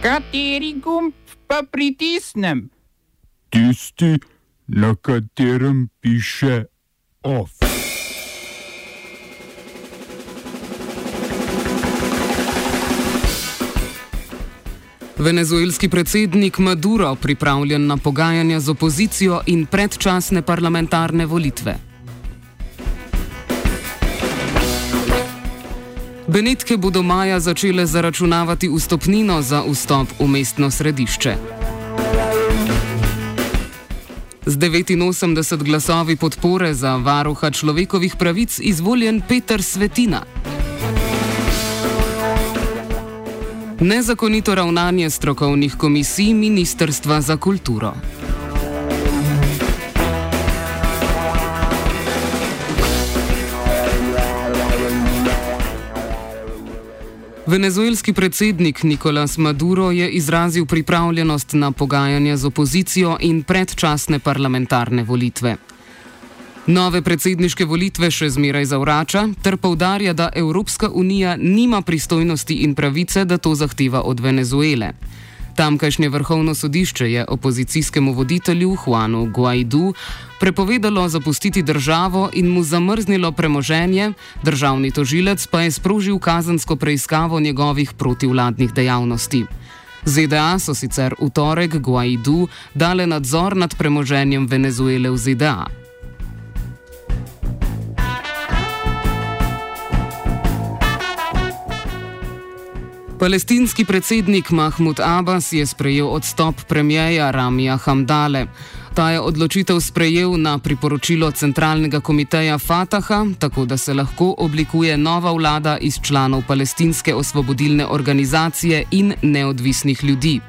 Kateri gumb pa pritisnem? Tisti, na katerem piše OF. Venezuelski predsednik Maduro pripravljen na pogajanja z opozicijo in predčasne parlamentarne volitve. Benetke bodo maja začele zaračunavati vstopnino za vstop v mestno središče. Z 89 glasovi podpore za varuha človekovih pravic izvoljen Peter Svetina. Nezakonito ravnanje strokovnih komisij Ministrstva za kulturo. Venezuelski predsednik Nicolas Maduro je izrazil pripravljenost na pogajanja z opozicijo in predčasne parlamentarne volitve. Nove predsedniške volitve še zmeraj zavrača ter povdarja, da Evropska unija nima pristojnosti in pravice, da to zahteva od Venezuele. Tamkajšnje vrhovno sodišče je opozicijskemu voditelju Juanu Guaidu prepovedalo zapustiti državo in mu zamrznilo premoženje, državni tožilec pa je sprožil kazensko preiskavo njegovih protivladnih dejavnosti. ZDA so sicer v torek Guaidu dale nadzor nad premoženjem Venezuele v ZDA. Palestinski predsednik Mahmud Abbas je sprejel odstop premijeja Ramija Hamdale. Ta je odločitev sprejel na priporočilo centralnega komiteja Fataha, tako da se lahko oblikuje nova vlada iz članov palestinske osvobodilne organizacije in neodvisnih ljudi.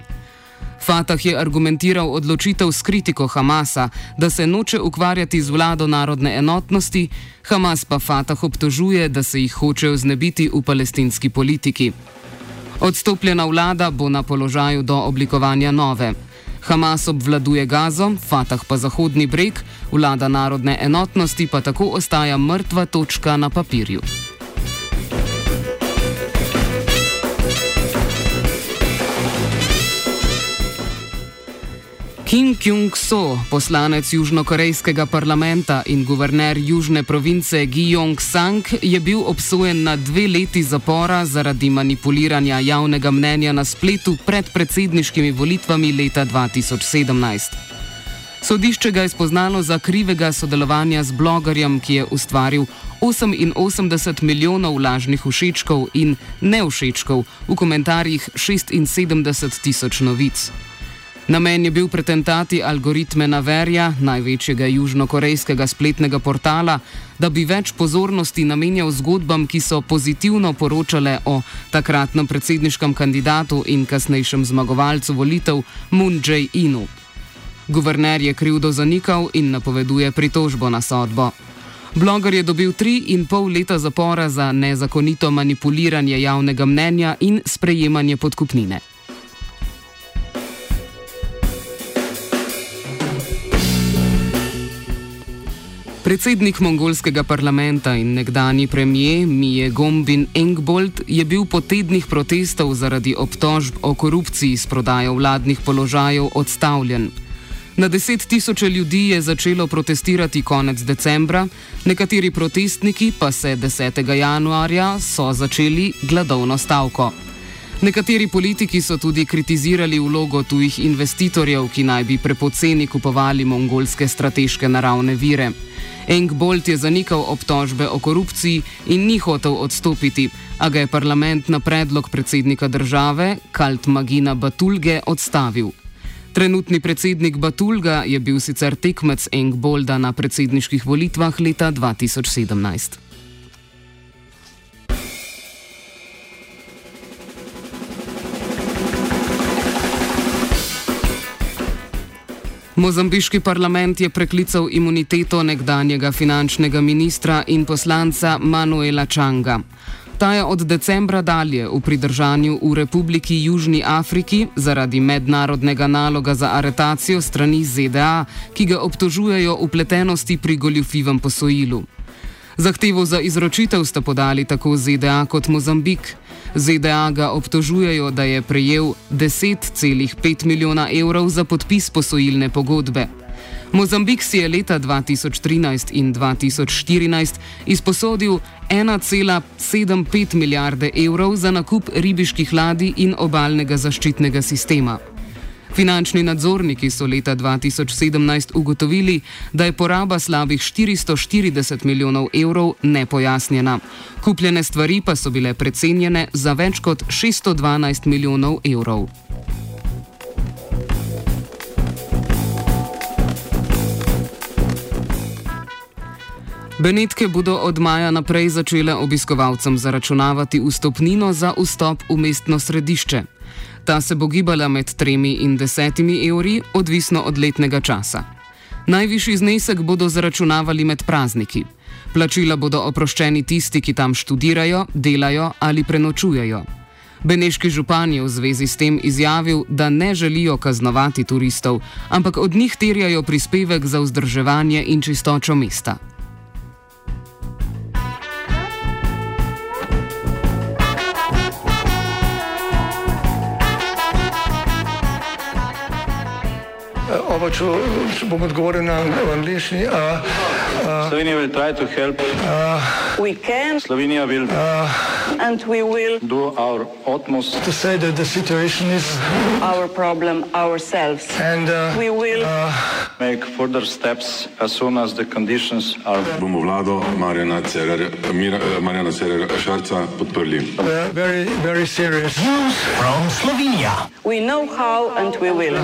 Fatah je argumentiral odločitev s kritiko Hamasa, da se noče ukvarjati z vlado narodne enotnosti, Hamas pa Fatah obtožuje, da se jih hoče znebiti v palestinski politiki. Odstopljena vlada bo na položaju do oblikovanja nove. Hamas obvladuje Gazo, Fatah pa Zahodni breg, vlada narodne enotnosti pa tako ostaja mrtva točka na papirju. Kim Kyung-so, poslanec južnokorejskega parlamenta in guverner južne province Gyeongsang, je bil obsojen na dve leti zapora zaradi manipuliranja javnega mnenja na spletu pred predsedniškimi volitvami leta 2017. Sodišče ga je spoznalo za krivega sodelovanja z blogerjem, ki je ustvaril 88 milijonov lažnih všečkov in neušečkov v komentarjih 76 tisoč novic. Namen je bil pretentati algoritme Naverja, največjega južnokorejskega spletnega portala, da bi več pozornosti namenjal zgodbam, ki so pozitivno poročale o takratnem predsedniškem kandidatu in kasnejšem zmagovalcu volitev Moon Jae-inu. Guverner je krivdo zanikal in napoveduje pritožbo na sodbo. Bloger je dobil tri in pol leta zapora za nezakonito manipuliranje javnega mnenja in sprejemanje podkupnine. Predsednik mongolskega parlamenta in nekdani premijer Mije Gombin Engbold je bil po tednih protestov zaradi obtožb o korupciji s prodajo vladnih položajev odstavljen. Na deset tisoče ljudi je začelo protestirati konec decembra, nekateri protestniki pa se 10. januarja so začeli gladovno stavko. Nekateri politiki so tudi kritizirali vlogo tujih investitorjev, ki naj bi prepoceni kupovali mongolske strateške naravne vire. Eng Bolt je zanikal obtožbe o korupciji in ni hotel odstopiti, a ga je parlament na predlog predsednika države, Kalt Magina Batulge, odstavil. Trenutni predsednik Batulga je bil sicer tekmec Eng Bolda na predsedniških volitvah leta 2017. Mozambiški parlament je preklical imuniteto nekdanjega finančnega ministra in poslanca Manuela Čanga. Ta je od decembra dalje v pridržanju v Republiki Južni Afriki zaradi mednarodnega naloga za aretacijo strani ZDA, ki ga obtožujejo upletenosti pri goljufivem posojilu. Zahtevo za izročitev sta podali tako ZDA kot Mozambik. ZDA ga obtožujejo, da je prejel 10,5 milijona evrov za podpis posojilne pogodbe. Mozambik si je leta 2013 in 2014 izposodil 1,75 milijarde evrov za nakup ribiških ladij in obalnega zaščitnega sistema. Finančni nadzorniki so leta 2017 ugotovili, da je poraba slabih 440 milijonov evrov nepojasnjena. Kupljene stvari pa so bile precenjene za več kot 612 milijonov evrov. Benetke bodo od maja naprej začele obiskovalcem zaračunavati vstopnino za vstop v mestno središče. Ta se bo gibala med 3 in 10 evri, odvisno od letnega časa. Najvišji znesek bodo zaračunavali med prazniki. Plačila bodo oproščeni tisti, ki tam študirajo, delajo ali prenočujejo. Beneški župan je v zvezi s tem izjavil, da ne želijo kaznovati turistov, ampak od njih terjajo prispevek za vzdrževanje in čistočo mesta. Oba, če, če bom odgovoril na angliški. Slovenija will try to help. We can Slovenija will and we will do our utmost To say that the situation is our problem ourselves. and uh, We will make further steps as soon as the conditions are bomo vlado Marjana Cererja, Mira, Marjana Cererja Šarca podprli. uh, very, very serious. we know how and we will.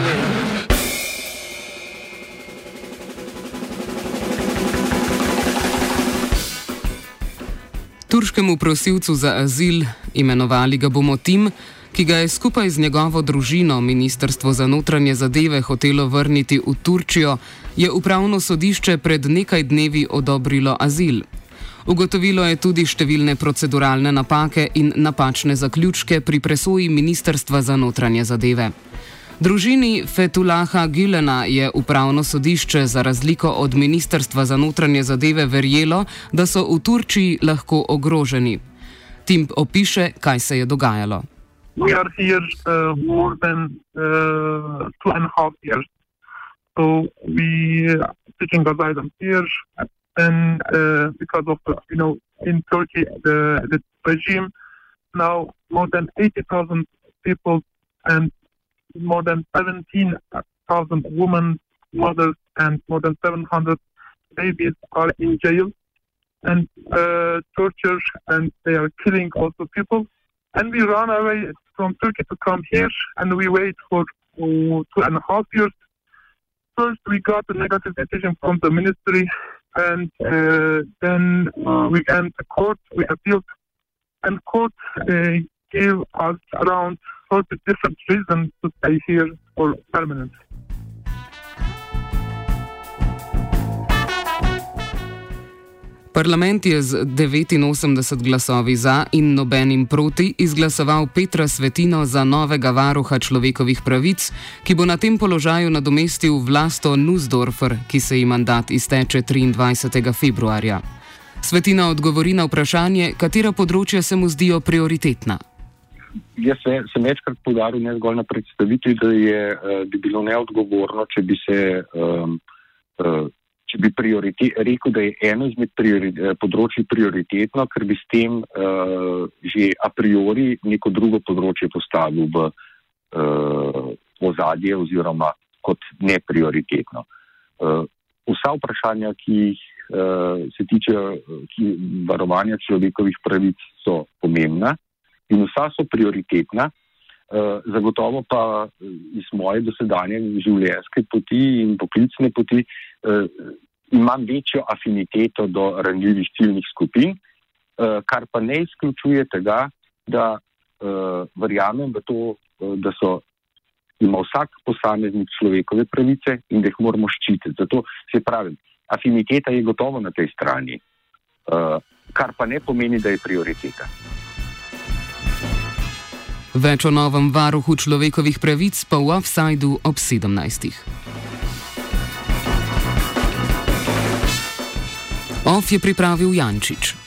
Turškemu prosilcu za azil, imenovali ga bomo Tim, ki ga je skupaj z njegovo družino Ministrstvo za notranje zadeve hotelo vrniti v Turčijo, je upravno sodišče pred nekaj dnevi odobrilo azil. Ugotovilo je tudi številne proceduralne napake in napačne zaključke pri presoji Ministrstva za notranje zadeve. Družini Fetulaha Gülena je upravno sodišče za razliko od Ministrstva za notranje zadeve verjelo, da so v Turčiji lahko ogroženi. Tim opiše, kaj se je dogajalo. we are here uh, more than uh, two and a half years. So we uh, taking asylum here, and uh, because of uh, you know in Turkey the the regime now more than eighty thousand people and more than seventeen thousand women, mothers, and more than seven hundred babies are in jail and uh, torture, and they are killing also people and we run away from Turkey to come here, and we wait for uh, two and a half years. First, we got a negative decision from the ministry, and uh, then uh, we went to court. We appealed, and court uh, gave us around 40 different reasons to stay here for permanent. Parlament je z 89 glasovi za in nobenim proti izglasoval Petra Svetino za novega varuha človekovih pravic, ki bo na tem položaju nadomestil Vlasto Nussdorfer, ki se ji mandat izteče 23. februarja. Svetina odgovori na vprašanje, katera področja se mu zdijo prioritetna. Jaz se, sem večkrat podaril, ne zgolj na predstavitvi, da, je, eh, bi bilo neodgovorno, če bi se. Um, uh, Če bi priorite, rekel, da je eno izmed priori, eh, področji prioritetno, ker bi s tem uh, že a priori neko drugo področje postavil v uh, ozadje oziroma kot neprioritetno. Uh, vsa vprašanja, ki jih uh, se tiče ki, varovanja človekovih pravic, so pomembna in vsa so prioritetna. Uh, zagotovo pa iz moje dosedanje življenjske poti in poklicne poti uh, imam večjo afiniteto do ranljivih ciljnih skupin, kar pa ne izključuje tega, da verjamem v to, da so, ima vsak posameznik človekove pravice in da jih moramo ščititi. Zato se pravi, afiniteta je gotovo na tej strani, uh, kar pa ne pomeni, da je prioriteta. Več o novem varuhu človekovih pravic pa v Offsideu ob 17. Off je pripravil Jančič.